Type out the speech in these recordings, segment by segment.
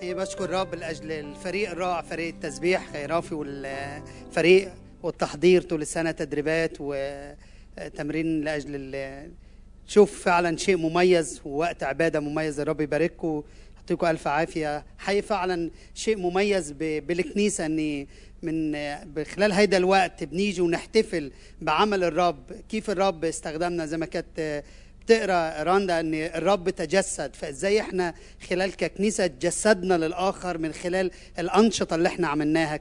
حقيقي بشكر الرب لأجل الفريق الرائع فريق التسبيح خيرافي والفريق والتحضير طول السنة تدريبات وتمرين لأجل ال- شوف فعلا شيء مميز ووقت عبادة مميز الرب يبارككم يعطيكم ألف عافية. حقيقي فعلا شيء مميز بالكنيسة إني من خلال هيدا الوقت بنيجي ونحتفل بعمل الرب. كيف الرب استخدمنا؟ زي ما كانت بتقرأ راندا إن الرب تجسد. فإزاي إحنا خلال ككنيسة تجسدنا للآخر من خلال الأنشطة اللي إحنا عملناها؟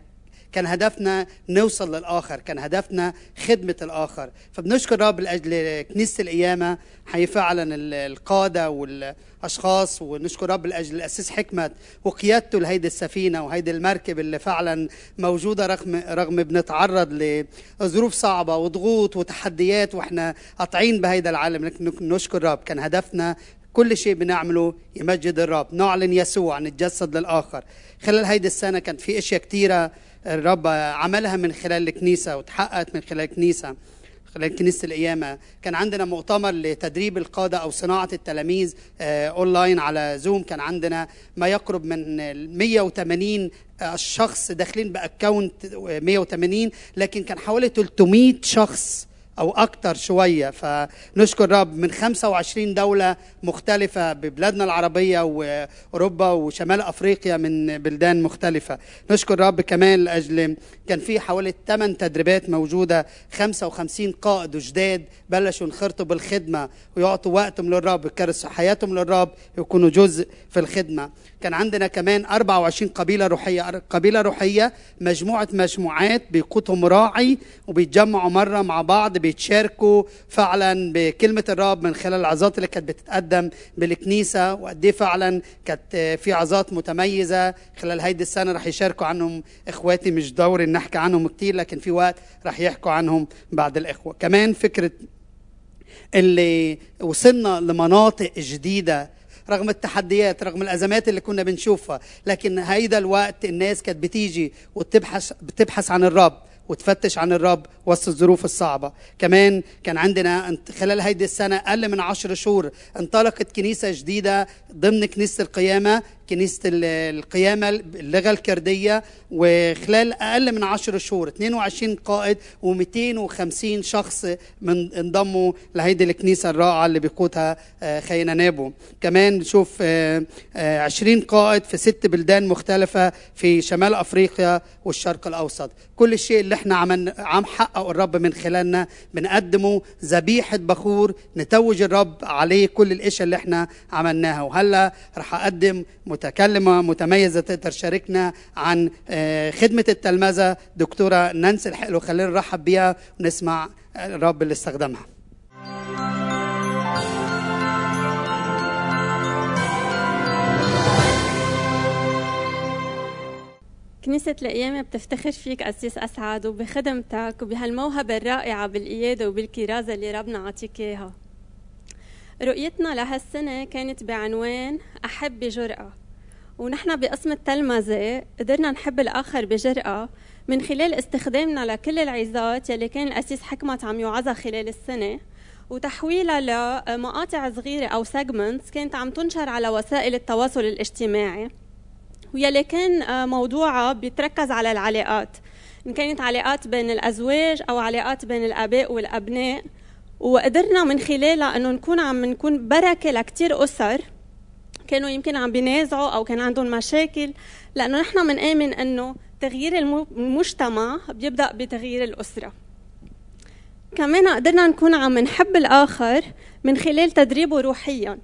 كان هدفنا نوصل للآخر كان هدفنا خدمة الآخر. فبنشكر الرب لأجل كنيسة القيامة حقيقي فعلا ال- القادة والأشخاص ونشكر الرب لأجل الأسيس حكمت وقيادته لهيدي السفينة وهيدي المركب اللي فعلا موجودة رغم رغم بنتعرض لظروف صعبة وضغوط وتحديات وإحنا قاطعين بهيدا العالم. لكن نشكر الرب كان هدفنا كل شيء بنعمله يمجد الرب. نعلن يسوع نتجسد للآخر. خلال هيدي السنة كان في أشياء كتيرة الرب عملها من خلال الكنيسة وتحققت من خلال الكنيسة خلال كنيسة القيامة. كان عندنا مؤتمر لتدريب القادة أو صناعة التلاميذ آه، أونلاين على زوم كان عندنا ما يقرب من ال 180 شخص داخلين بأكاونت 180 لكن كان حوالي 300 شخص أو أكتر شوية. فنشكر الرب من 25 دولة مختلفة ببلادنا العربية وأوروبا وشمال أفريقيا من بلدان مختلفة. نشكر الرب كمان لاجل كان في حوالي 8 تدريبات موجودة 55 قائد جداد بلشوا ينخرطوا بالخدمة ويعطوا وقتهم للرب يكرسوا حياتهم للرب يكونوا جزء في الخدمة. كان عندنا كمان 24 قبيلة روحية قبيلة روحية مجموعة مجموعات بيقودهم راعي وبيتجمعوا مرة مع بعض بيتشاركوا فعلا بكلمة الرب من خلال العظات اللي كانت بتتقدم بالكنيسة وقد إيه فعلا كانت في عظات متميزة. خلال هيدي السنة رح يشاركوا عنهم إخواتي مش دوري إن نحكي عنهم كتير لكن في وقت رح يحكوا عنهم بعد الإخوة. كمان فكرة اللي وصلنا لمناطق جديدة رغم التحديات رغم الأزمات اللي كنا بنشوفها. لكن هيدا الوقت الناس كانت بتيجي وتبحث بتبحث عن الرب وتفتش عن الرب وسط الظروف الصعبة. كمان كان عندنا خلال هيدي السنة أقل من عشر شهور انطلقت كنيسة جديدة ضمن كنيسة القيامة كنيسة ال- القيامة اللغة الكردية. وخلال أقل من عشر شهور 22 قائد و250 شخص من انضموا لهيدي الكنيسة الرائعة اللي بيقودها آه، خينا نابو. كمان نشوف آه، آه، 20 قائد في ست بلدان مختلفة في شمال أفريقيا والشرق الأوسط. كل الشيء اللي إحنا عمل عم حققه الرب من خلالنا بنقدمه ذبيحة بخور نتوج الرب عليه كل الإشياء اللي إحنا عملناها. وهلا رح أقدم متكلمة متميزة تقدر تشاركنا عن آه، خدمة التلمذة دكتورة نانسي الحلو خلينا نرحب بيها ونسمع الرب اللي استخدمها. كنيسة القيامة بتفتخر فيك أسيس أسعد وبخدمتك وبهالموهبة الرائعة بالقيادة وبالكرازة اللي ربنا عطيك إياها. رؤيتنا لهالسنة كانت بعنوان أحب بجرأة ونحن بقسم التلمذة قدرنا نحب الآخر بجرأة من خلال استخدامنا لكل العظات يلي كان الأسيس حكمت عم يوعظها خلال السنة. وتحويلها لمقاطع صغيرة أو سيجمنتس كانت عم تنشر على وسائل التواصل الاجتماعي. ويلي كان آه، موضوعها بيتركز على العلاقات. إن كانت علاقات بين الأزواج أو علاقات بين الآباء والأبناء. وقدرنا من خلالها أنه نكون عم نكون بركة لكتير أسر كانوا يمكن عم بينازعوا أو كان عندهم مشاكل. لأنه نحن بنآمن أنه تغيير الم- المجتمع بيبدأ بتغيير الأسرة. كمان قدرنا نكون عم نحب الآخر من خلال تدريبه روحيا.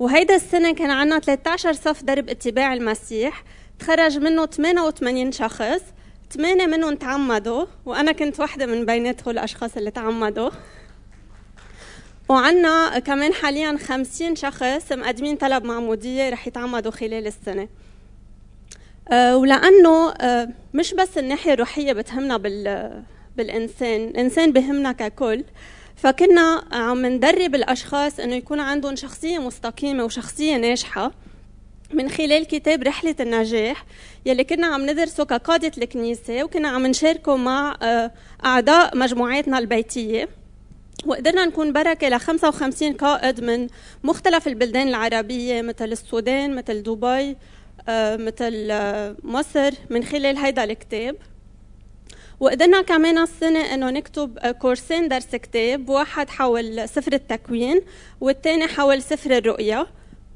وهيدا السنة كان عنا 13 صف درب اتباع المسيح تخرج منه 88 شخص 8 منهم تعمدوا وأنا كنت واحدة من بينات الأشخاص اللي تعمدوا. وعنا كمان حاليا 50 شخص مقدمين طلب معمودية رح يتعمدوا خلال السنة. آه، ولأنه آه، مش بس الناحية الروحية بتهمنا بال بالإنسان الإنسان بهمنا ككل. فكنا عم ندرب الأشخاص إنه يكون عندهم شخصية مستقيمة وشخصية ناجحة. من خلال كتاب رحلة النجاح يلي كنا عم ندرسه كقادة الكنيسة وكنا عم نشاركه مع آه، أعضاء مجموعاتنا البيتية. وقدرنا نكون بركة ل 55 قائد من مختلف البلدان العربية مثل السودان مثل دبي مثل مصر من خلال هيدا الكتاب. وقدرنا كمان السنة إنه نكتب كورسين درس كتاب واحد حول سفر التكوين والتاني حول سفر الرؤيا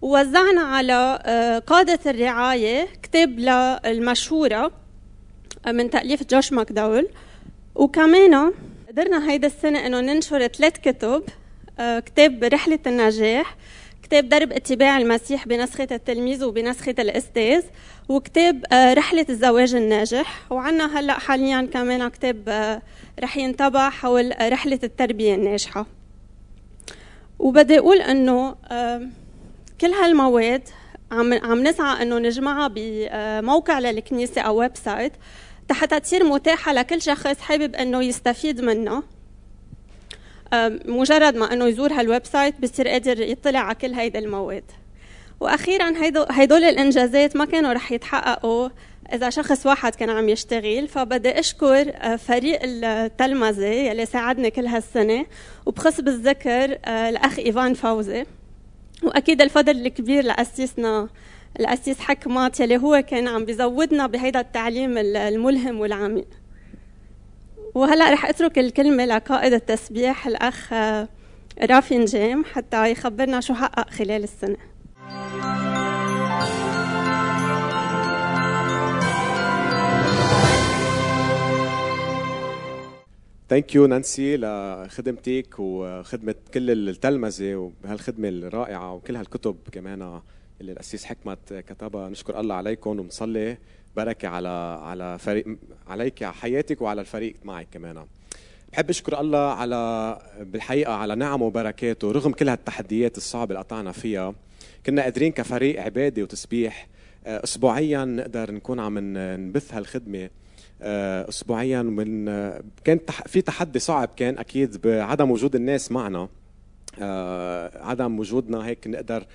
ووزعنا على قادة الرعاية كتاب للمشهورة من تأليف جوش ماكداول. وكمان قدرنا هيدا السنة إنه ننشر ثلاث كتب كتاب رحلة النجاح كتاب درب اتباع المسيح بنسخة التلميذ وبنسخة الأستاذ وكتاب رحلة الزواج الناجح. وعنا هلأ حاليا كمان كتاب رح ينطبع حول رحلة التربية الناجحة. وبدي أقول إنه كل هالمواد عم عم نسعى إنه نجمعها بموقع للكنيسة أو website حتى تصير متاحة لكل شخص حابب إنه يستفيد منها مجرد ما إنه يزور هال website بصير قادر يطلع على كل هيدا المواد. وأخيرا هيدول الإنجازات ما كانوا رح يتحققوا إذا شخص واحد كان عم يشتغل فبدي أشكر فريق التلمذة يلي ساعدني كل هالسنة وبخص بالذكر الأخ إيفان فوزي. وأكيد الفضل الكبير لقسيسنا القسيس حكمت يلي هو كان عم بيزودنا بهيدا التعليم الملهم والعميق. وهلا رح اترك الكلمة لقائد التسبيح الأخ رافي نجام حتى يخبرنا شو حقق خلال السنة. thank you نانسي لخدمتك وخدمة كل التلمذة وبهالخدمة الرائعة وكل هالكتب كمان اللي القسيس حكمت كتبها. نشكر الله عليكم ونصلي بركه على على فريق عليك على حياتك وعلى الفريق معك كمان. بحب أشكر الله على بالحقيقة على نعمه وبركاته رغم كل هالتحديات الصعبة اللي قطعنا فيها كنا قادرين كفريق عباده وتسبيح اسبوعيا نقدر نكون عم نبث هالخدمة اسبوعيا من كان في تحدي صعب كان أكيد بعدم وجود الناس معنا عدم وجودنا هيك نقدر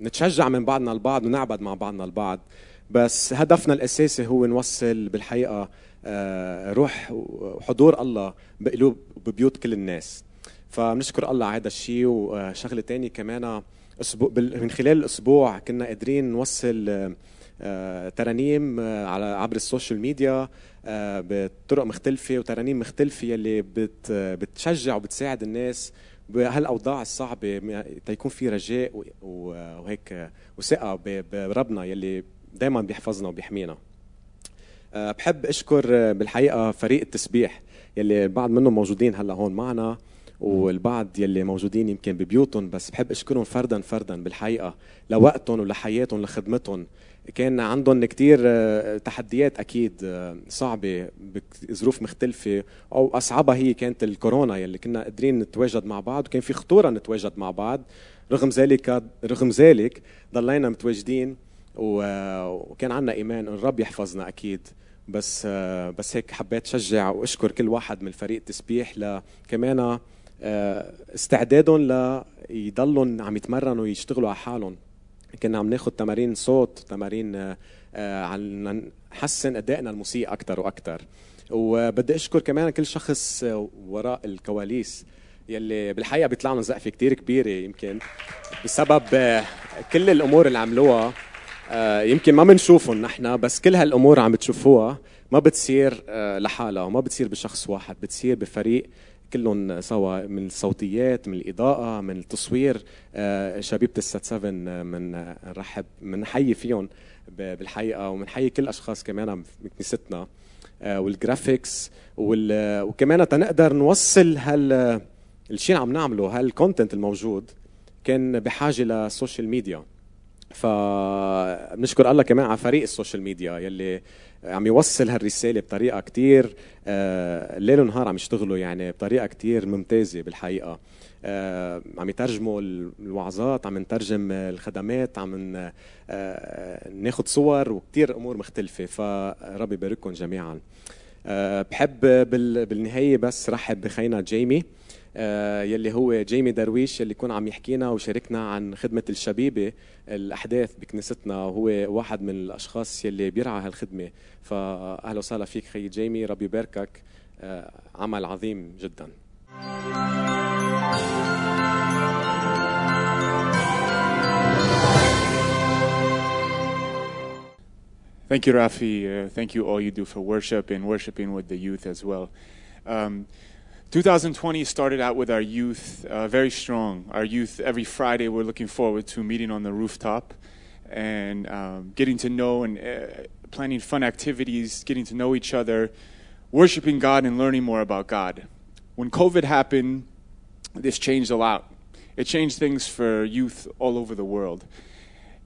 نتشجع من بعضنا البعض ونعبد مع بعضنا البعض. بس هدفنا الأساسي هو نوصل بالحقيقة روح وحضور الله بقلوب وببيوت كل الناس. فبنشكر الله على هذا الشيء وشغلة ثانية كمان أسبوع من خلال الأسبوع كنا قادرين نوصل ترانيم على عبر ال social media بطرق مختلفة وترانيم مختلفة يلي بت بتشجع وبتساعد الناس بهالأوضاع الصعبة تيكون في رجاء وهيك وثقة بربنا يلي دائما بيحفظنا وبيحمينا. بحب أشكر بالحقيقة فريق التسبيح يلي البعض منهم موجودين هلأ هون معنا والبعض يلي موجودين يمكن ببيوتهم بس بحب أشكرهم فردا فردا بالحقيقة لوقتهم ولحياتهم لخدمتهم. كان عندهم كتير تحديات أكيد صعبة بظروف مختلفة أو أصعبها هي كانت الكورونا يلي كنا قادرين نتواجد مع بعض وكان في خطورة نتواجد مع بعض. رغم ذلك رغم ذلك ضلينا متواجدين وكان عندنا إيمان إن الرب يحفظنا أكيد. بس بس هيك حبيت شجع وأشكر كل واحد من فريق التسبيح لكمان استعدادهم ليضلوا عم يتمرنوا ويشتغلوا على حالهم. كنا عم ناخذ تمارين صوت تمارين عن نحسن أدائنا الموسيقى أكثر وأكثر وبدي أشكر كمان كل شخص وراء الكواليس يلي بالحقيقة بيطلع لهم زقفه كثير كبيرة يمكن بسبب كل الأمور اللي عملوها. يمكن ما بنشوفهم نحن بس كل هالأمور عم بتشوفوها ما بتصير لحالها وما بتصير بشخص واحد بتصير بفريق كلهم سوا من الصوتيات من الإضاءة من التصوير. شبيبة ال SAT 7 من نرحب بنحيي فيهم بالحقيقة وبنحيي كل الاشخاص كمان بكنيستنا وال graphics وكمان تنقدر نوصل هال الشيء اللي عم نعمله هال content الموجود كان بحاجة لل social media فبنشكر الله كمان على فريق ال social media يلي عم يوصل هالرسالة بطريقة كتير ليل ونهار عم يشتغلوا يعني بطريقة كتير ممتازة بالحقيقة. عم يترجموا الوعظات عم نترجم الخدمات عم ناخذ صور وكتير أمور مختلفة. فربي يبارككم جميعا. بحب بالنهاية بس رحب بخينا جيمي. يلي هو جيمي درويش يلي يكون عم يحكينا وشاركنا عن خدمة الشبيبة الأحداث بكنيستنا وهو واحد من الأشخاص يلي بيرعى هالخدمة فأهلا وسهلا فيك خي جيمي ربي يباركك عمل عظيم جدا Thank you, Rafi. Uh, thank you all you do for worship and worshiping with the youth as well. Um, 2020 started out with our youth uh, very strong. Our youth, every Friday, we're looking forward to meeting on the rooftop and um, getting to know and uh, planning fun activities, getting to know each other, worshiping God, and learning more about God. When COVID happened, this changed a lot. It changed things for youth all over the world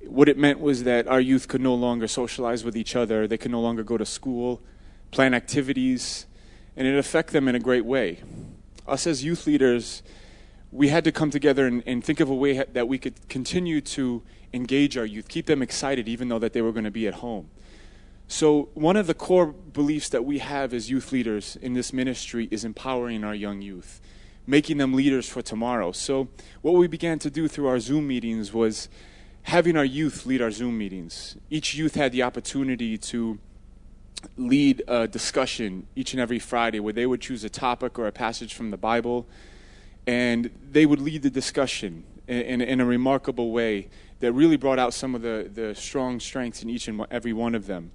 what it meant was that our youth could no longer socialize with each other, they could no longer go to school, plan activities, and it affected them in a great way. Us as youth leaders, we had to come together and, and think of a way that we could continue to engage our youth, keep them excited even though that they were going to be at home. So one of the core beliefs that we have as youth leaders in this ministry is empowering our young youth, making them leaders for tomorrow. So what we began to do through our Zoom meetings was having our youth lead our Zoom meetings. Each youth had the opportunity to lead a discussion each and every Friday where they would choose a topic or a passage from the Bible and they would lead the discussion in, in, in a remarkable way that really brought out some of the, the strong strengths in each and every one of them.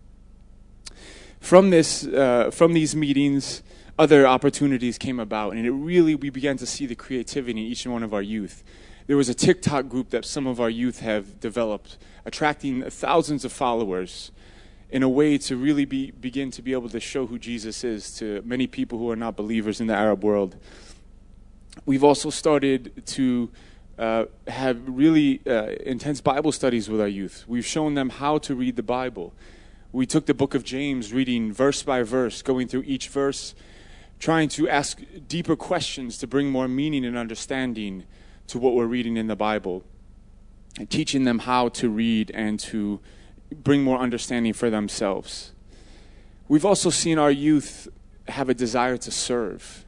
From, this, uh, from these meetings, other opportunities came about, and it really, we began to see the creativity in each and one of our youth there was a TikTok group that some of our youth have developed, attracting thousands of followers in a way to really be, begin to be able to show who Jesus is to many people who are not believers in the Arab world. We've also started to uh, have really uh, intense Bible studies with our youth. We've shown them how to read the Bible. We took the book of James, reading verse by verse, going through each verse, trying to ask deeper questions to bring more meaning and understanding to what we're reading in the Bible, and teaching them how to read and to bring more understanding for themselves. We've also seen our youth have a desire to serve.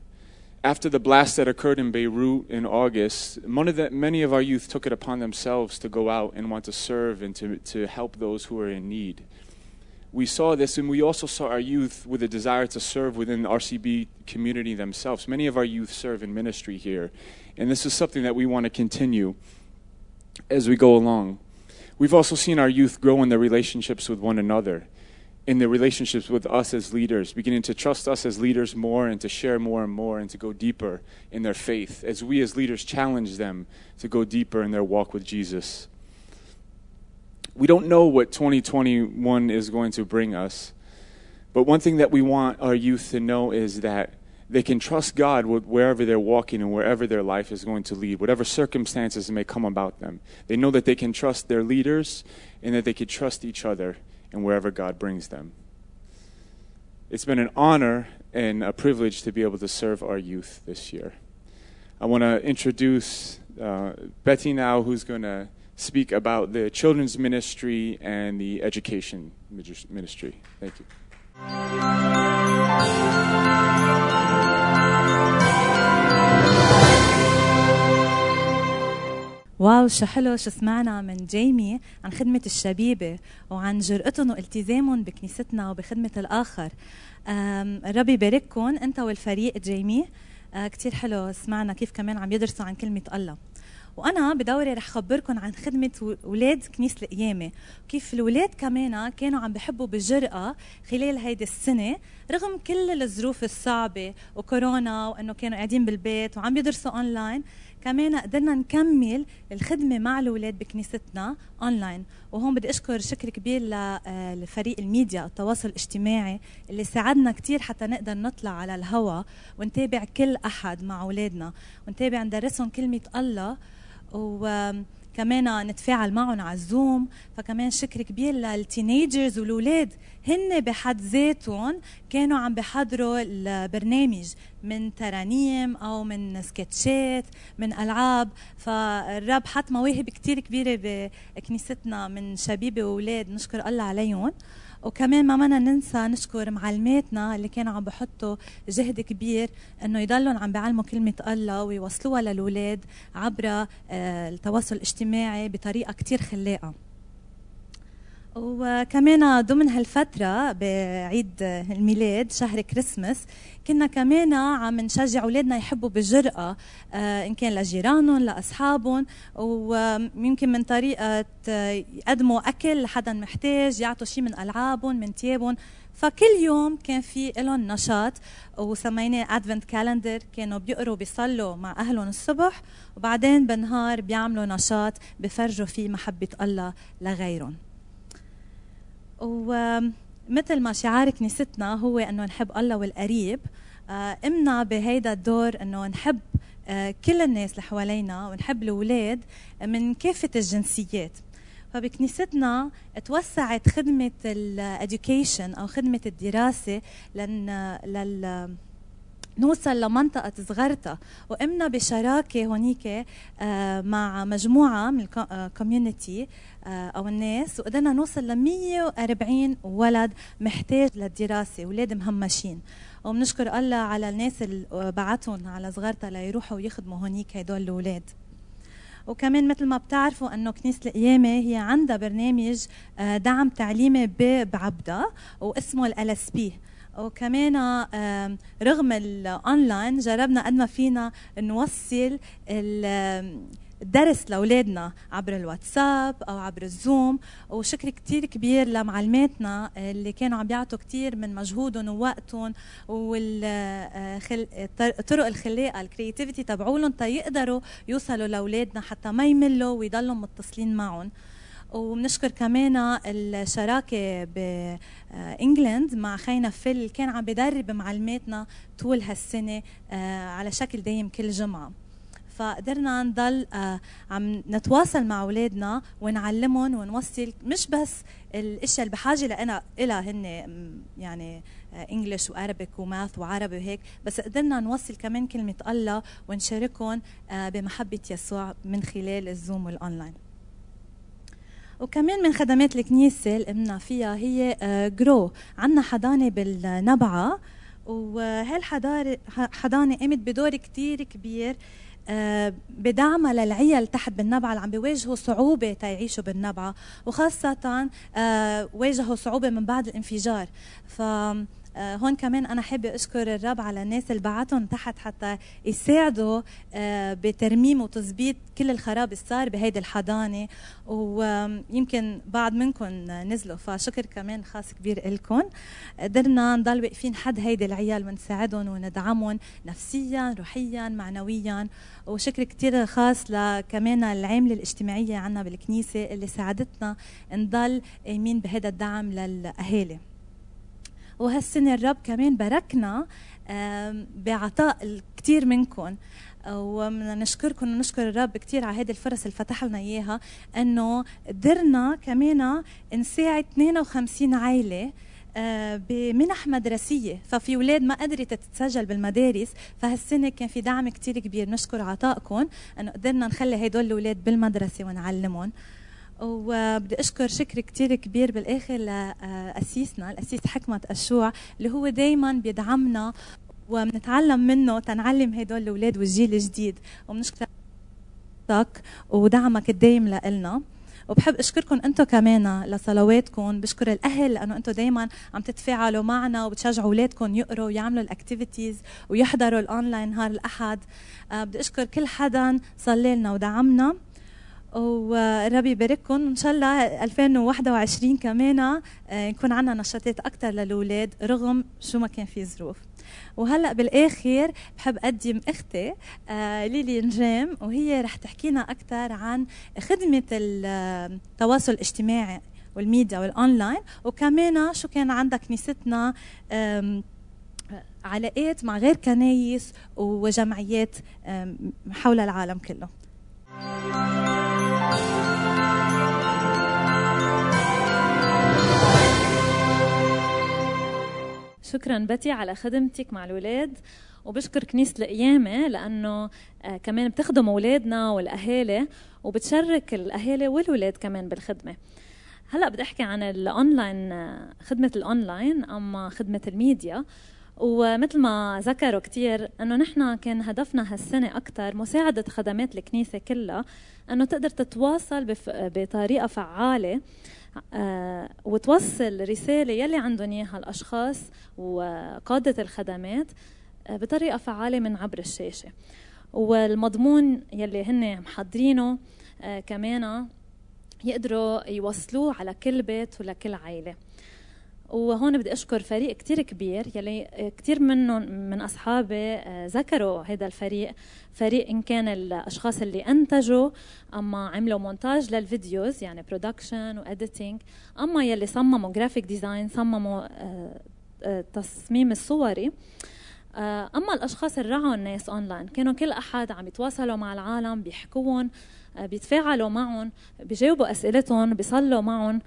After the blast that occurred in Beirut in August, of many of our youth took it upon themselves to go out and want to serve and to, to help those who are in need. We saw this, and we also saw our youth with a desire to serve within the RCB community themselves. Many of our youth serve in ministry here, and this is something that we want to continue as we go along. We've also seen our youth grow in their relationships with one another, in their relationships with us as leaders, beginning to trust us as leaders more and to share more and more and to go deeper in their faith as we as leaders challenge them to go deeper in their walk with Jesus. We don't know what 2021 is going to bring us, but one thing that we want our youth to know is that they can trust God wherever they're walking and wherever their life is going to lead, whatever circumstances may come about them. They know that they can trust their leaders and that they can trust each other and wherever God brings them. It's been an honor and a privilege to be able to serve our youth this year. I want to introduce uh, Betty now, who's going to speak about the children's ministry and the education ministry. Thank you. wow شو حلو شو سمعنا من جيمي عن خدمة الشبيبة وعن جرأتهم والتزامهم بكنيستنا وبخدمة الآخر. ربي يبارككم أنت والفريق جيمي. آه، كتير حلو سمعنا كيف كمان عم يدرسوا عن كلمة الله. وأنا بدوري رح خبركم عن خدمة أولاد كنيسه القيامة. كيف الاولاد كمان كانوا عم بحبوا بجرأة خلال هيدي السنة رغم كل الظروف الصعبة وكورونا وإنه كانوا قاعدين بالبيت وعم يدرسوا اونلاين كمان قدرنا نكمل الخدمة مع الأولاد بكنيستنا اونلاين وهون بدي أشكر شكر كبير لفريق الميديا التواصل الاجتماعي اللي ساعدنا كثير حتى نقدر نطلع على الهواء ونتابع كل أحد مع أولادنا. ونتابع ندرسهم كلمة الله. وكمان نتفاعل معهم على الزوم فكمان شكر كبير لل teenagers والولاد هن بحد ذاتهم كانوا عم بحضروا البرنامج من ترانيم أو من سكتشات من ألعاب. فالرب حط مواهب كتير كبيرة بكنيستنا من شبيبة وأولاد. نشكر الله عليهم. وكمان ما بدنا ننسى نشكر معلماتنا اللي كانوا عم بحطوا جهد كبير إنه يضلوا عم بيعلموا كلمة الله ويوصلوها للأولاد عبر آه، التواصل الاجتماعي بطريقة كثير خلاقه وكمان ضمن هالفترة بعيد الميلاد شهر كريسمس كنا كمان عم نشجع أولادنا يحبوا بجرأة آه، إن كان لجيرانهم لأصحابهم ويمكن من طريقة يقدموا أكل لحدا محتاج يعطوا شيء من ألعابهم من تيابهم. فكل يوم كان في لهم نشاط وسميناه أدفنت كالندر. كانوا بيقروا بيصلوا مع أهلهم الصبح وبعدين بالنهار بيعملوا نشاط بفرجوا فيه محبة الله لغيرهم. ومثل ما شعار كنيستنا هو أنه نحب الله والقريب آه، قمنا بهيدا الدور أنه نحب آه، كل الناس اللي حوالينا ونحب الأولاد من كافة الجنسيات. فبكنيستنا توسعت خدمة ال education أو خدمة الدراسة لن لل نوصل لمنطقة زغرتا وقمنا بشراكة هونيك آه، مع مجموعة من ال community آه، أو الناس. وقدرنا نوصل ل 140 ولد محتاج للدراسة ولاد مهمشين. وبنشكر الله على الناس اللي بعتهم على زغرتا ليروحوا ويخدموا هونيك هدول الأولاد. وكمان مثل ما بتعرفوا إنه كنيسة القيامة هي عندها برنامج آه، دعم تعليمي بعبدا واسمه LSP وكمان رغم الاونلاين جربنا قد ما فينا نوصل الدرس لأولادنا عبر الواتساب أو عبر الزوم. وشكر كثير كبير لمعلماتنا اللي كانوا عم بيعطوا كثير من مجهودهم ووقتهم والطرق الخلاقة ال creativity تبعولهم تيقدروا يوصلوا لأولادنا حتى ما يملوا ويضلوا متصلين معهم. وبنشكر كمان الشراكة ب England مع خينا فيل كان عم بدرب معلماتنا طول هالسنة آه، على شكل دايم كل جمعة. فقدرنا نضل آه، عم نتواصل مع أولادنا ونعلمهم ونوصل مش بس الأشياء اللي بحاجة لنا إلها هن يعني English و Arabic و math وعربي وهيك بس قدرنا نوصل كمان كلمة الله ونشاركهم آه، بمحبة يسوع من خلال الزوم والأونلاين. وكمان من خدمات الكنيسة اللي قمنا فيها هي جرو. آه، عنا حضانة بالنبعة وهالحضانة قامت بدور كتير كبير آه، بدعمها للعيال تحت بالنبعة اللي عم بيواجهوا صعوبة تيعيشوا بالنبعة وخاصة آه، واجهوا صعوبة من بعد الانفجار. ف هون كمان أنا حابة أشكر الرب على الناس اللي بعتهم تحت حتى يساعدوا آه، بترميم وتظبيط كل الخراب اللي صار بهيدي الحضانة. ويمكن بعض منكم نزلوا فشكر كمان خاص كبير لكم قدرنا نضل واقفين حد هيدي العيال ونساعدهم وندعمهم نفسيا روحيا معنويا. وشكر كثير خاص لكمان العاملة الاجتماعية عنا بالكنيسة اللي ساعدتنا نضل قايمين بهذا الدعم للأهالي. وهالسنة الرب كمان باركنا بعطاء الكثير منكم وبدنا نشكركم ونشكر الرب كثير على هذه الفرص اللي فتح لنا إياها إنه قدرنا كمان نساعد 52 عائله بمنح مدرسية. ففي أولاد ما قدرت تتسجل بالمدارس فهالسنة كان في دعم كتير كبير. نشكر عطائكم أنه قدرنا نخلي هدول الأولاد بالمدرسة ونعلمهم وبدي أشكر شكر كتير كبير بالآخر لاسيسنا الأسيس حكمة الشوع اللي هو دائما بيدعمنا وبنتعلم منه تنعلم هدول الأولاد والجيل الجديد. وبنشكرك ودعمك الدايم لنا وبحب أشكركم أنتم كمان لصلواتكم. بشكر الأهل لأنه أنتم دائما عم تتفاعلوا معنا وبتشجعوا أولادكم يقروا ويعملوا ال activities ويحضروا الاونلاين نهار الأحد. أه بدي أشكر كل حدا صلي لنا ودعمنا. وربي يبارككم. إن شاء الله 2021 كمان آه، يكون عندنا نشاطات أكثر للأولاد رغم شو ما كان في ظروف. وهلأ بالآخر بحب أقدم أختي آه، ليلي نجام وهي رح تحكينا أكثر عن خدمة التواصل الاجتماعي والميديا والأونلاين. وكمان شو كان عندها كنيستنا علاقات مع غير كنايس وجمعيات حول العالم كله. شكرا بتي على خدمتك مع الولاد وبشكر كنيسة القيامة لأنه آه، كمان بتخدم أولادنا والأهالي وبتشارك الأهالي والولاد كمان بالخدمة. هلأ بدي أحكي عن الاونلاين آه، خدمة الاونلاين أما خدمة الميديا. ومثل ما ذكروا كثير إنه نحن كان هدفنا هالسنة أكثر مساعدة خدمات الكنيسة كلها إنه تقدر تتواصل بطريقة فعالة. وتوصل رسالة يلي عندهم إياها الأشخاص وقادة الخدمات آه، بطريقة فعالة من عبر الشاشة. والمضمون يلي هن محضرينه آه، كمان يقدروا يوصلوه على كل بيت ولكل عائلة وهون بدي أشكر فريق كتير كبير يلي كتير منهم من أصحابي آه، ذكروا هذا الفريق فريق إن كان الأشخاص اللي أنتجوا أما عملوا مونتاج لل videos يعني production و editing أما يلي صمموا graphic design صمموا التصميم آه، الصوري. آه، أما الأشخاص اللي رعوا الناس اونلاين كانوا كل أحد عم يتواصلوا مع العالم بيحكوهم بيتفاعلوا معهم بيجاوبوا أسئلتهم بيصلوا معهم.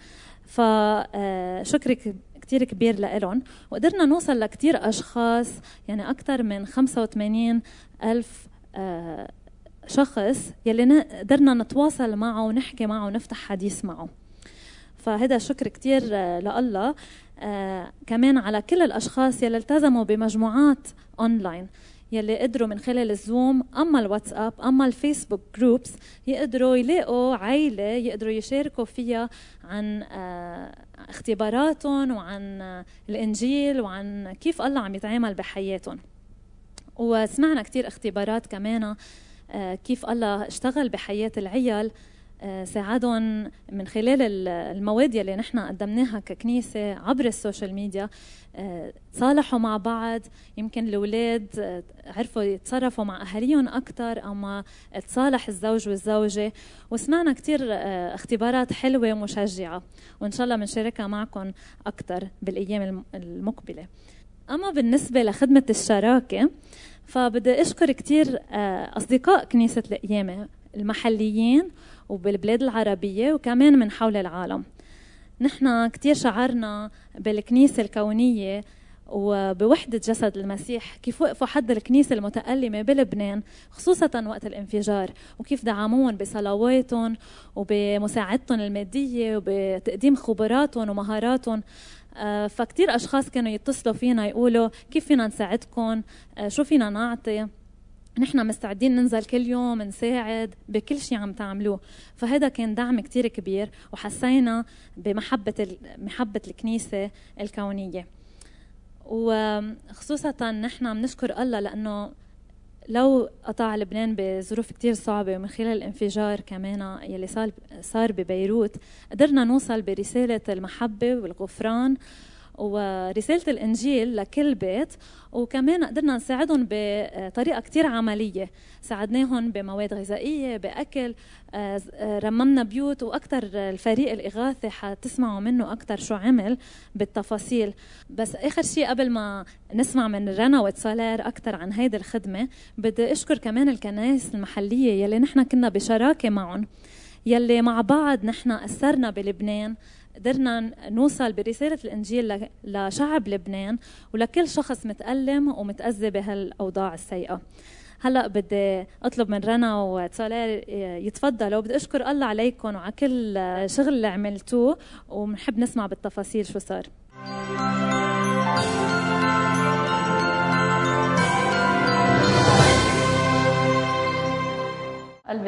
فشكري كتير كبير لإلهم. وقدرنا نوصل لكتير أشخاص يعني أكثر من 85 ألف آه، شخص يلي قدرنا نتواصل معه ونحكي معه ونفتح حديث معه. فهذا شكر كتير آه، لله آه كمان على كل الأشخاص يلي التزموا بمجموعات أونلاين يلي قدروا من خلال ال Zoom أما الواتساب أما ال Facebook groups يقدروا يلاقوا عائله يقدروا يشاركوا فيها عن آه، اختباراتهم وعن الإنجيل وعن كيف الله عم يتعامل بحياتهم. وسمعنا كثير اختبارات كمان آه، كيف الله اشتغل بحياة العيال. ساعدهم من خلال المواد اللي نحن قدمناها ككنيسة عبر السوشيال ميديا تصالحوا مع بعض. يمكن الأولاد عرفوا يتصرفوا مع أهاليهم أكثر أما تصالح الزوج والزوجة. وسمعنا كثير اختبارات حلوة ومشجعة وإن شاء الله بنشاركها معكم أكثر بالأيام المقبلة. أما بالنسبة لخدمة الشراكة فبدي أشكر كثير أصدقاء كنيسة القيامه المحليين وبالبلاد العربية وكمان من حول العالم. نحن كتير شعرنا بالكنيسة الكونية وبوحدة جسد المسيح كيف وقفوا حد الكنيسة المتألمة بلبنان خصوصا وقت الانفجار وكيف دعموهم بصلواتهم وبمساعدتهم المادية وبتقديم خبراتهم ومهاراتهم. آه، فكتير أشخاص كانوا يتصلوا فينا يقولوا كيف فينا نساعدكم؟ آه، شو فينا نعطي؟ نحن مستعدين ننزل كل يوم نساعد بكل شيء عم تعملوه. فهذا كان دعم كتير كبير وحسينا بمحبة محبة الكنيسة الكونية. وخصوصا نحن بنشكر الله لأنه لو قطع لبنان بظروف كتير صعبة ومن خلال الانفجار كمان يلي صار صار ببيروت قدرنا نوصل برسالة المحبة والغفران ورسالة الإنجيل لكل بيت وكمان قدرنا نساعدهم بطريقة كتير عملية. ساعدناهم بمواد غذائية بأكل آه، رممنا بيوت وأكثر الفريق الإغاثي حتسمعوا منه أكثر شو عمل بالتفاصيل. بس آخر شيء قبل ما نسمع من رنا وتسالير أكثر عن هيدي الخدمة بدي أشكر كمان الكنائس المحلية يلي نحن كنا بشراكة معهم يلي مع بعض نحن أثرنا بلبنان. قدرنا نوصل برسالة الإنجيل لشعب لبنان ولكل شخص متألم ومتأذي بهالأوضاع السيئة. هلا بدي أطلب من رنا وتسالير يتفضلوا. بدي أشكر الله عليكم وعلى كل شغل اللي عملتوه وبنحب نسمع بالتفاصيل شو صار.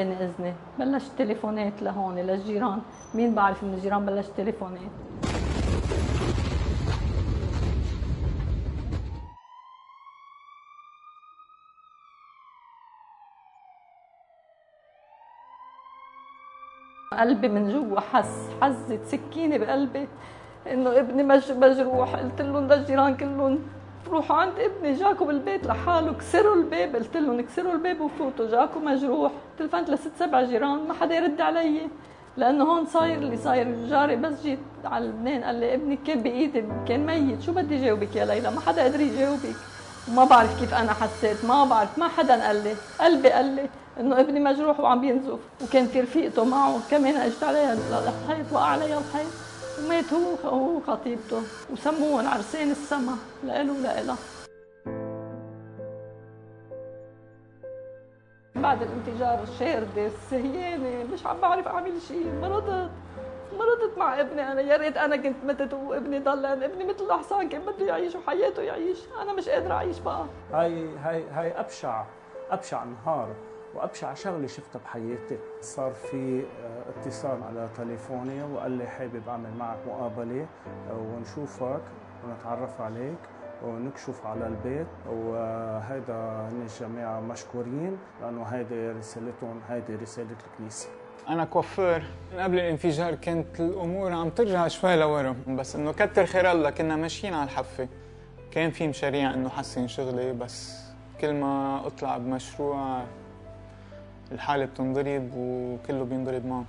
قلبي نقزني بلش تليفونات لهون للجيران مين بعرف من الجيران بلش تليفونات. قلبي من جوا حس حزت سكينة بقلبي. إنه ابني مجروح. قلت لهم للجيران كلهم روحوا عند ابني جاكو بالبيت لحاله كسروا الباب قلت لهم كسروا الباب وفوتوا جاكو مجروح تلفنت لست سبع جيران ما حدا يرد علي لأنه هون صاير اللي صاير جاري بس جيت على لبنان قال لي ابنك كان بايدي كان ميت شو بدي جاوبك يا ليلى؟ ما حدا قدر يجاوبك. وما بعرف كيف أنا حسيت ما بعرف ما حدا قال لي قلبي قال لي إنه ابني مجروح وعم ينزف وكانت رفيقته معه كمان أجت عليها الحيط وقع عليها الحيط. ومات هو هو خطيبته وسموهم عرسين السما. لإله ولإلها بعد الانفجار الشاردة السهيانة مش عم بعرف أعمل شيء مرضت مرضت مع ابني. أنا يا ريت أنا كنت متت وابني ضل. ابني مثل الحصان كان بده يعيش وحياته يعيش. أنا مش قادرة أعيش بقى. هاي هاي هاي أبشع. أبشع نهار وأبشع شغلة شفتها بحياتي. صار في آه، اتصال على تليفوني وقال لي حابب أعمل معك مقابلة آه، ونشوفك ونتعرف عليك ونكشف على البيت. وهيدا هن الجماعة مشكورين لأنه هيدي رسالتهم هيدي رسالة الكنيسة. أنا كوفير. من قبل الانفجار كانت الأمور عم ترجع شوي لورا بس إنه كتر خير الله كنا ماشيين على الحفة. كان في مشاريع إنه حسن شغلي بس كل ما أطلع بمشروع الحالة بتنضرب وكله بينضرب معه.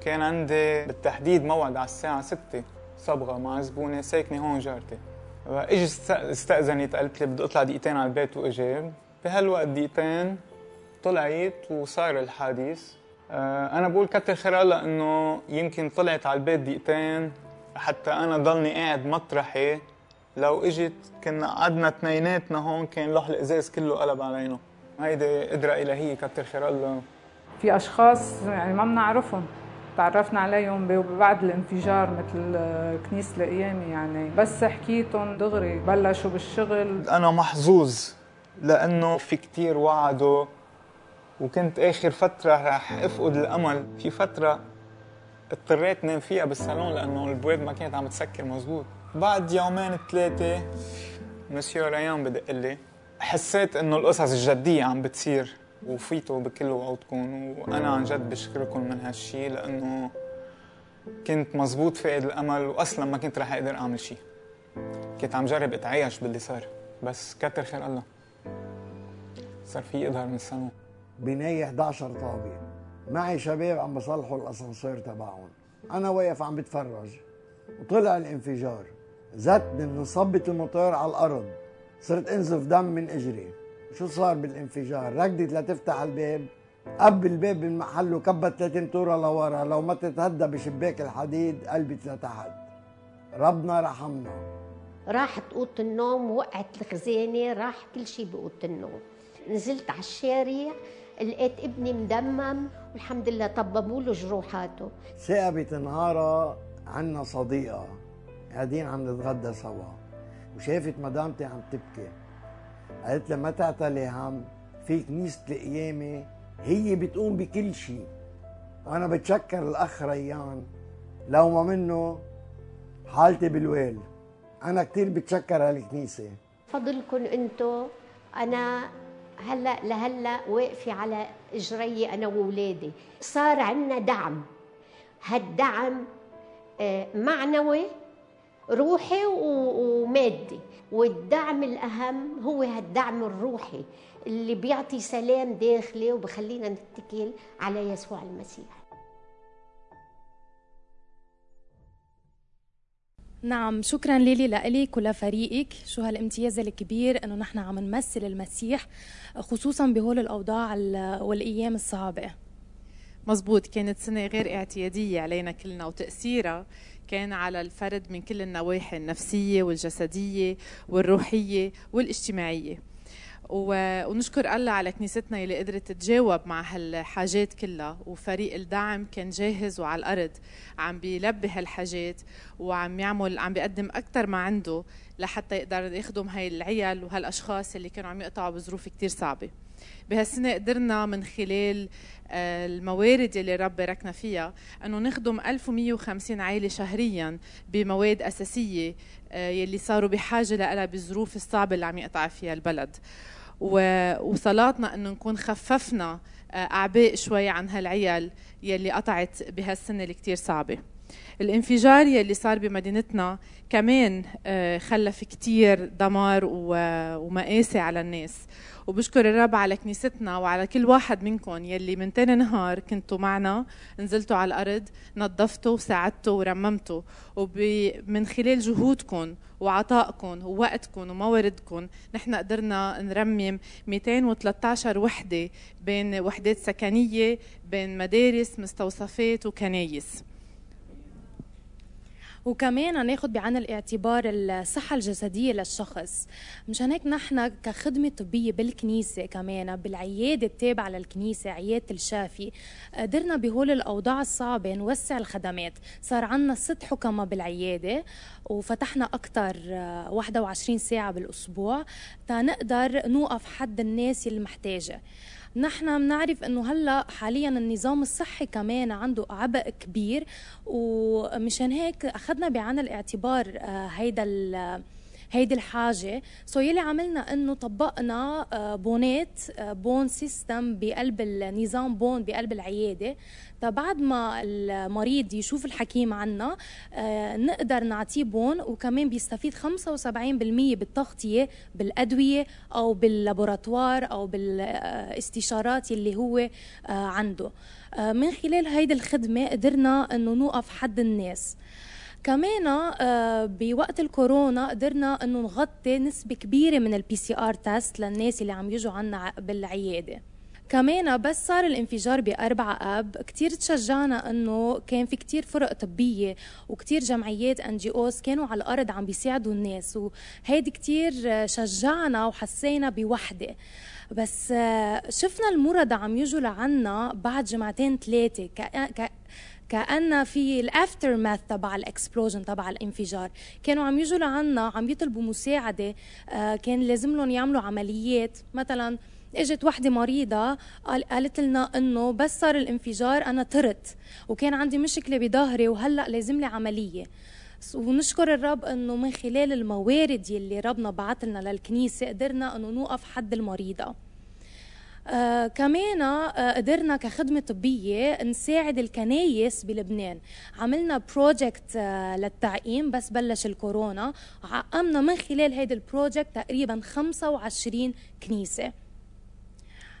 كان عندي بالتحديد موعد على الساعة 6 صبغة مع زبونة ساكنة هون جارتي. اجى استأذنت قالت لي بدي أطلع دقيقتين على البيت وأجي. بهالوقت دقيقتين طلعت وصار الحادث آه، أنا بقول كتر خير الله إنه يمكن طلعت على البيت دقيقتين. حتى أنا ضلني قاعد مطرحي. لو إجت كنا قعدنا اثنيناتنا هون كان لوح الإزاز كله قلب علينا. هيدي قدرة إلهية كتر خير الله في أشخاص يعني ما بنعرفهم. تعرفنا عليهم بعد الانفجار مثل كنيسة القيامة يعني بس حكيتهم دغري بلشوا بالشغل. أنا محظوظ لأنه في كتير وعدوا وكنت آخر فترة رح أفقد الأمل. في فترة اضطريت نام فيها بالصالون لأنه البواب ما كانت عم تسكر مزبوط. بعد يومين ثلاثة مسيو ريان بدق لي حسيت إنه القصص الجدية عم بتصير وفيتوا بكل وعودكم وأنا عن جد بشكركم من هالشي لأنه كنت مزبوط فاقد الأمل واصلا ما كنت رح أقدر أعمل شيء كنت عم جرب أتعايش باللي صار بس كتر خير الله. صار في إظهر من السماء بناية 11 طابق معي شباب عم بصلحوا الأسانسير تبعهم. أنا واقف عم بتفرج. وطلع الانفجار. زتني من صبة الموتور على الأرض. صرت انزف دم من اجري. شو صار بالانفجار؟ ركضت لتفتح الباب. قب الباب من محله كبت 30 طورة لورا. لو ما تتهدى بشباك الحديد قلبت لتحت ربنا رحمنا. راحت أوضة النوم وقعت الخزانة راح كل شيء بأوضة النوم. نزلت على الشارع لقيت ابني مدمم والحمد لله طببوا له جروحاته. ثاقبت نهارها عنا صديقة. قاعدين عم نتغدى سوا. وشافت مدامتي عم تبكي. قالت لها ما تعتلي هم في كنيسة القيامة هي بتقوم بكل شيء. وأنا بتشكر الأخ ريان. لو ما منه حالتي بالويل. أنا كثير بتشكر هالكنيسة. فضلكم أنتو. أنا هلأ لهلأ واقفة على إجري أنا واولادي صار عندنا دعم. هالدعم آه، معنوي روحي ومادي. والدعم الأهم هو هالدعم الروحي اللي بيعطي سلام داخلي وبخلينا نتكل على يسوع المسيح. نعم شكرا ليلي لإلك ولفريقك شو هالامتياز الكبير إنه نحن عم نمثل المسيح خصوصا بهول الأوضاع والأيام الصعبة. مزبوط كانت سنة غير اعتيادية علينا كلنا وتأثيرها. كان على الفرد من كل النواحي النفسية والجسدية والروحية والاجتماعية. ونشكر الله على كنيستنا اللي قدرت تتجاوب مع هالحاجات كلها. وفريق الدعم كان جاهز وعلى الأرض عم بيلبي هالحاجات وعم يعمل عم بيقدم أكثر ما عنده لحتى يقدر يخدم هاي العيال وهالأشخاص اللي كانوا عم يقطعوا بظروف كثير صعبة. بهالسنة قدرنا من خلال آه، الموارد اللي رب باركنا فيها إنه نخدم 1150 عائله شهريا بمواد أساسية آه، يلي صاروا بحاجة لها بالظروف الصعبة اللي عم يقطع فيها البلد. وصلاتنا إنه نكون خففنا آه، أعباء شوي عن هالعيال يلي قطعت بهالسنة اللي كثير صعبة. الانفجار يلي صار بمدينتنا كمان خلف كتير دمار ومآسي على الناس. وبشكر الرب على كنيستنا وعلى كل واحد منكم يلي من تاني نهار كنتوا معنا نزلتوا على الأرض نظفتوا وساعدتوا ورممتوا. ومن خلال جهودكم وعطائكم ووقتكم ومواردكم نحن قدرنا نرمم 213 وحدة بين وحدات سكنية بين مدارس مستوصفات وكنايس. وكمان ناخذ بعين الاعتبار الصحة الجسدية للشخص. مشان هيك نحن كخدمة طبية بالكنيسة كمان بالعيادة التابعة للكنيسة عيادة الشافي قدرنا بهول الأوضاع الصعبة نوسع الخدمات. صار عنا ست حكمة بالعيادة وفتحنا أكثر 21 ساعة بالأسبوع تنقدر نوقف حد الناس اللي محتاجة نحن بنعرف إنه هلأ حاليا النظام الصحي كمان عنده عبء كبير ومشان هيك أخذنا بعين الاعتبار آه، هيدا هيدي الحاجة. so يلي عملنا إنه طبقنا آه، بونات آه، بون system بقلب النظام بون بقلب العيادة. بعد ما المريض يشوف الحكيم عنا آه، نقدر نعطيه بون وكمان بيستفيد 75% بالتغطية بالأدوية أو بال laboratoire أو بالاستشارات اللي هو عنده. من خلال هيدي الخدمة قدرنا أنه نوقف حد الناس. كمان آه، بوقت الكورونا قدرنا إنه نغطي نسبة كبيرة من ال PCR test للناس اللي عم يجوا عنا بالعيادة. كمان بس صار الانفجار بأربعة أب. كتير تشجعنا أنه كان في كتير فرق طبية وكتير جمعيات NGOs كانوا على الأرض عم بيساعدوا الناس وهيدي كتير شجعنا وحسينا بوحدة. بس آه، شفنا المرضى عم يجوا لعنا بعد جمعتين ثلاثة كأن في ال aftermath تبع ال explosion تبع الانفجار. كانوا عم يجوا لعنا عم يطلبوا مساعدة آه، كان لازم لهم يعملوا عمليات. مثلا إجت وحدة مريضة قالت لنا إنه بس صار الانفجار أنا طرت وكان عندي مشكلة بظهري وهلأ لازم لي عملية. ونشكر الرب إنه من خلال الموارد يلي ربنا بعث لنا للكنيسة قدرنا إنه نوقف حد المريضة. آه كمان آه قدرنا كخدمة طبية نساعد الكنايس بلبنان. عملنا project آه للتعقيم بس بلش الكورونا. عقمنا من خلال هيدا ال project تقريبا 25 كنيسة.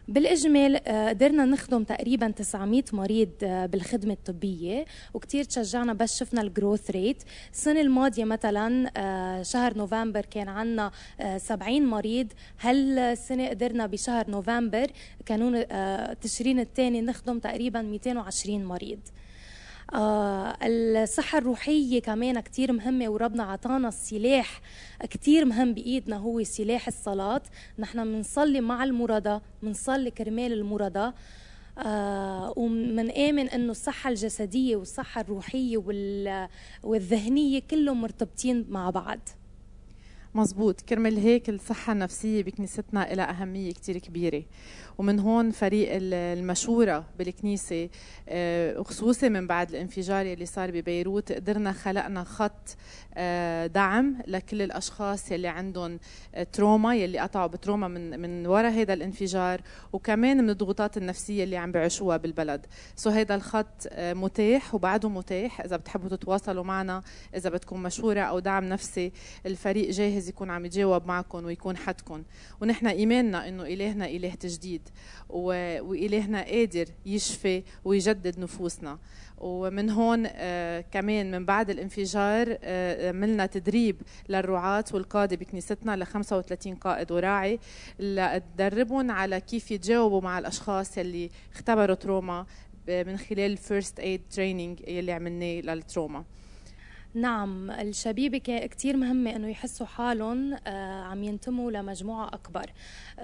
بالإجمال آه، قدرنا نخدم تقريبا 900 مريض آه، بالخدمة الطبية وكتير تشجعنا بس شفنا ال growth rate السنة الماضية مثلا آه، شهر نوفمبر كان عنا 70 مريض. هالسنة قدرنا بشهر نوفمبر كانون تشرين الثاني نخدم تقريبا 220 مريض. آه الصحة الروحية كمان كتير مهمة وربنا عطانا السلاح كتير مهم بإيدنا هو سلاح الصلاة. نحن بنصلي مع المرضى بنصلي كرمال المرضى. آه ومنآمن إنه الصحة الجسدية والصحة الروحية والذهنية كلهم مرتبطين مع بعض. مزبوط كرمال هيك الصحة النفسية بكنيستنا لها أهمية كتير كبيرة. ومن هون فريق المشورة بالكنيسة آه، وخصوصي من بعد الانفجار اللي صار ببيروت قدرنا خلقنا خط آه، دعم لكل الأشخاص يلي عندهم آه، trauma يلي قطعوا ب trauma من من وراء هذا الانفجار وكمان من الضغوطات النفسية اللي عم بيعيشوها بالبلد. so هذا الخط متاح وبعده متاح. إذا بتحبوا تتواصلوا معنا إذا بدكم مشورة أو دعم نفسي الفريق جاهز يكون عم يجاوب معكم ويكون حدكم ونحن إيماننا إنه إلهنا إله تجديد وإلهنا قادر يشفي ويجدد نفوسنا. ومن هون آه كمان من بعد الانفجار آه عملنا تدريب للرعاة والقادة بكنيستنا ل 35 قائد وراعي لتدربهم على كيف يتجاوبوا مع الأشخاص اللي اختبروا trauma من خلال ال first aid training اللي عملناه لل trauma. نعم الشبيبة كتير مهمة إنه يحسوا حالهم آه، عم ينتموا لمجموعة أكبر.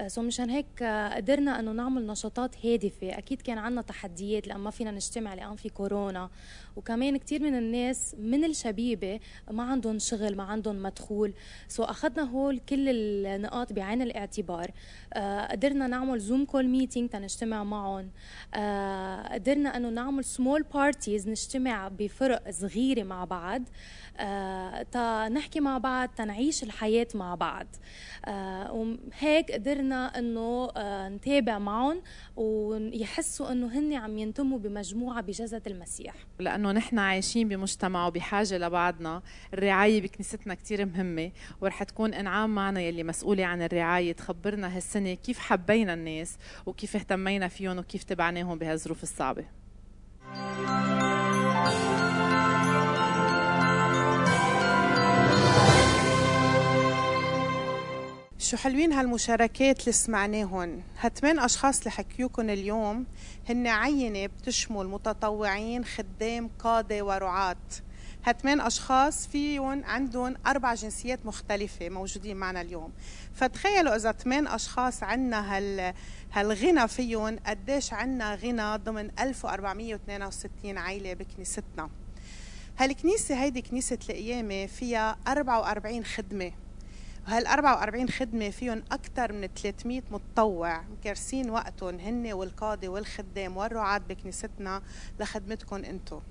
so مشان هيك آه، قدرنا إنه نعمل نشاطات هادفة. أكيد كان عندنا تحديات لأن ما فينا نجتمع لأن في كورونا. وكمان كثير من الناس من الشبيبة ما عندهم شغل ما عندهم مدخول. so أخذنا هول كل النقاط بعين الاعتبار. آه قدرنا نعمل Zoom call meeting تنجتمع معهم. آه قدرنا أنه نعمل small parties نجتمع بفرق صغيرة مع بعض. آه تنحكي مع بعض تنعيش الحياة مع بعض. آه وهيك قدرنا إنه آه نتابع معهم ويحسوا إنه هن عم ينتموا بمجموعة بجسد المسيح. لأنه نحن عايشين بمجتمع وبحاجة لبعضنا. الرعاية بكنيستنا كثير مهمة. ورح تكون إنعام معنا يلي مسؤولة عن الرعاية تخبرنا هالسنة كيف حبينا الناس وكيف اهتمينا فيهم وكيف تبعناهم بهالظروف الصعبة. شو حلوين هالمشاركات اللي سمعناهن. هالثمان أشخاص اللي حكيوكن اليوم هن عينة بتشمل متطوعين خدام قادة ورعاة. هالثمان أشخاص فيهم عندهم أربع جنسيات مختلفة موجودين معنا اليوم. فتخيلوا إذا ثمان أشخاص عنا هال هالغنى فيهم قديش عنا غنى ضمن 1462 عائلة بكنيستنا. هالكنيسة هيدي كنيسة القيامة فيها 44 خدمة. وهال 44 خدمة فيهم أكثر من 300 متطوع مكرسين وقتهم هن والقاضي والخدام والرعاة بكنيستنا لخدمتكم أنتم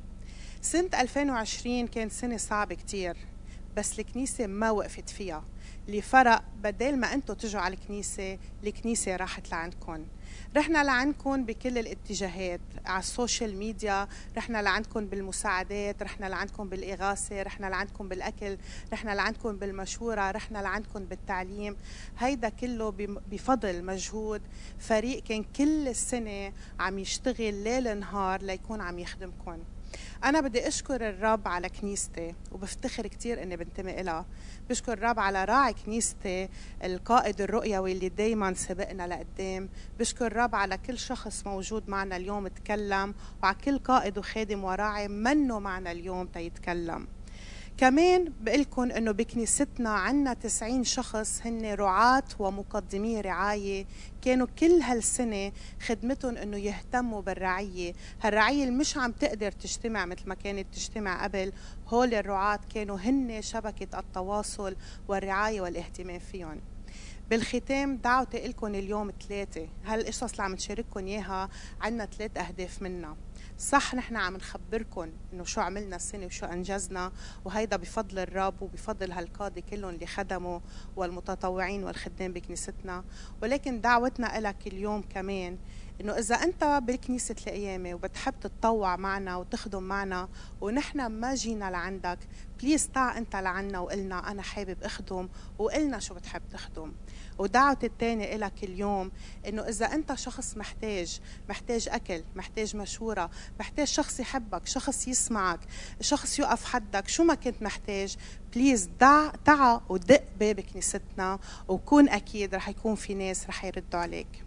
سنة 2020 كانت سنة صعبة كتير بس الكنيسة ما وقفت فيها. اللي فرق بدل ما أنتم تجوا على الكنيسة الكنيسة راحت لعندكم. رحنا لعندكم بكل الاتجاهات على السوشيال ميديا رحنا لعندكم بالمساعدات رحنا لعندكم بالإغاثة رحنا لعندكم بالأكل رحنا لعندكم بالمشورة رحنا لعندكم بالتعليم. هيدا كله بفضل مجهود. فريق كان كل السنة عم يشتغل ليل نهار ليكون عم يخدمكم أنا بدي أشكر الرب على كنيستي وبفتخر كتير إني بنتمي إلها. بشكر الرب على راعي كنيستي القائد الرؤيوي اللي دايما سبقنا لقدام. بشكر الرب على كل شخص موجود معنا اليوم تكلم وعلى كل قائد وخادم وراعي منه معنا اليوم تيتكلم. كمان بقلكن إنه بكنيستنا عنا 90 شخص هن رعاة ومقدمي رعاية. كانوا كل هالسنة خدمتهم إنه يهتموا بالرعية. هالرعية اللي مش عم تقدر تجتمع مثل ما كانت تجتمع قبل. هول الرعاة كانوا هن شبكة التواصل والرعاية والاهتمام فيهم بالختام دعوتي لكم اليوم ثلاثة هالقصص اللي عم نشارككم إياها عنا ثلاث أهداف منها صح نحن عم نخبركم إنه شو عملنا السنة وشو أنجزنا وهيدا بفضل الرب وبفضل هالقاضي كلهم اللي خدموا والمتطوعين والخدام بكنيستنا. ولكن دعوتنا لك اليوم كمان إنه إذا أنت بكنيسه القيامة وبتحب تتطوع معنا وتخدم معنا ونحن ما جينا لعندك بليز تعا أنت لعنا وقلنا أنا حابب أخدم وقلنا شو بتحب تخدم. ودعوتي الثانية لك اليوم إنه إذا أنت شخص محتاج محتاج أكل محتاج مشورة محتاج شخص يحبك شخص يسمعك شخص يقف حدك شو ما كنت محتاج بليز دع تعا ودق باب كنيستنا وكون أكيد رح يكون في ناس رح يردوا عليك.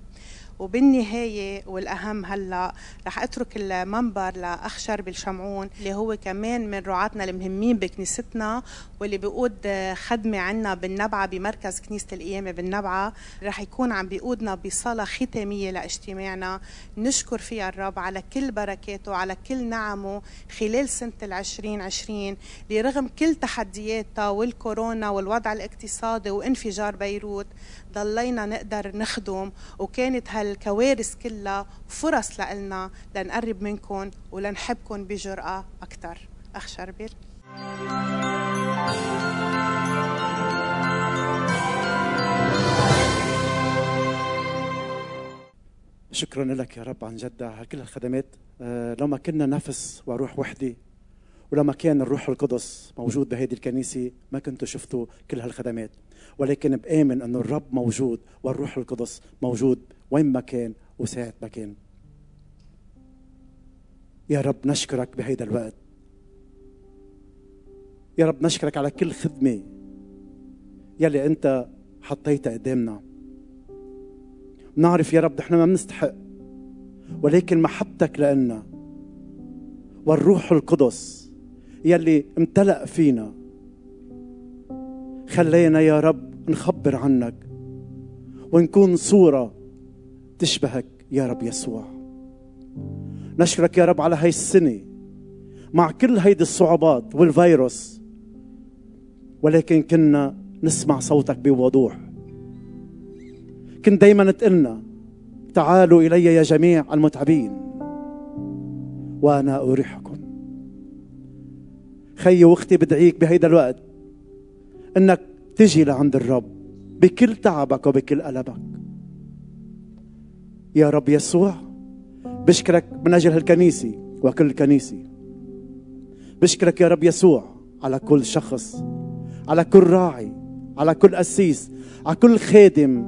وبالنهاية والأهم هلأ رح أترك المنبر لأخ شربي الشمعون اللي هو كمان من رعاتنا المهمين بكنيستنا واللي بيقود خدمة عنا بالنبعة بمركز كنيسة القيامة بالنبعة. رح يكون عم بيقودنا بصلاة ختامية لاجتماعنا. نشكر فيها الرب على كل بركاته على كل نعمه خلال سنة العشرين عشرين. لرغم كل تحدياتها والكورونا والوضع الاقتصادي وانفجار بيروت ضلينا نقدر نخدم وكانت هالكوارث كلها فرص لنا لنقرب منكم ولنحبكم بجرأة أكثر أخ شربل شكرا لك يا رب عن جد على كل الخدمات أه لو ما كنا نفس وروح وحده ولما كان الروح القدس موجود بهذه الكنيسة ما كنتوا شفتوا كل هالخدمات. ولكن بآمن أنه الرب موجود والروح القدس موجود وين ما كان وساعة ما كان. يا رب نشكرك بهيدا الوقت. يا رب نشكرك على كل خدمة يلي أنت حطيتها قدامنا. نعرف يا رب نحن ما بنستحق ولكن محبتك لنا والروح القدس يلي امتلأ فينا. خلينا يا رب نخبر عنك ونكون صورة تشبهك يا رب يسوع. نشكرك يا رب على هاي السنة مع كل هيدي الصعوبات والفيروس ولكن كنا نسمع صوتك بوضوح. كنت دايما تقلنا تعالوا إلي يا جميع المتعبين وأنا أريحكم. خيي واختي بدعيك بهيدا الوقت إنك تجي لعند الرب بكل تعبك وبكل ألمك. يا رب يسوع بشكرك من أجل هالكنيسة وكل كنيسة. بشكرك يا رب يسوع على كل شخص على كل راعي على كل قسيس على كل خادم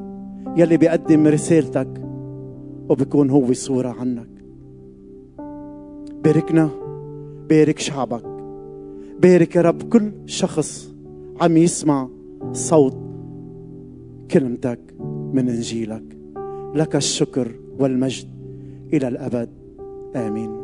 يلي بيقدم رسالتك وبكون هو صورة عنك. باركنا بارك شعبك. بارك يا رب كل شخص عم يسمع صوت كلمتك من إنجيلك. لك الشكر والمجد إلى الأبد. آمين.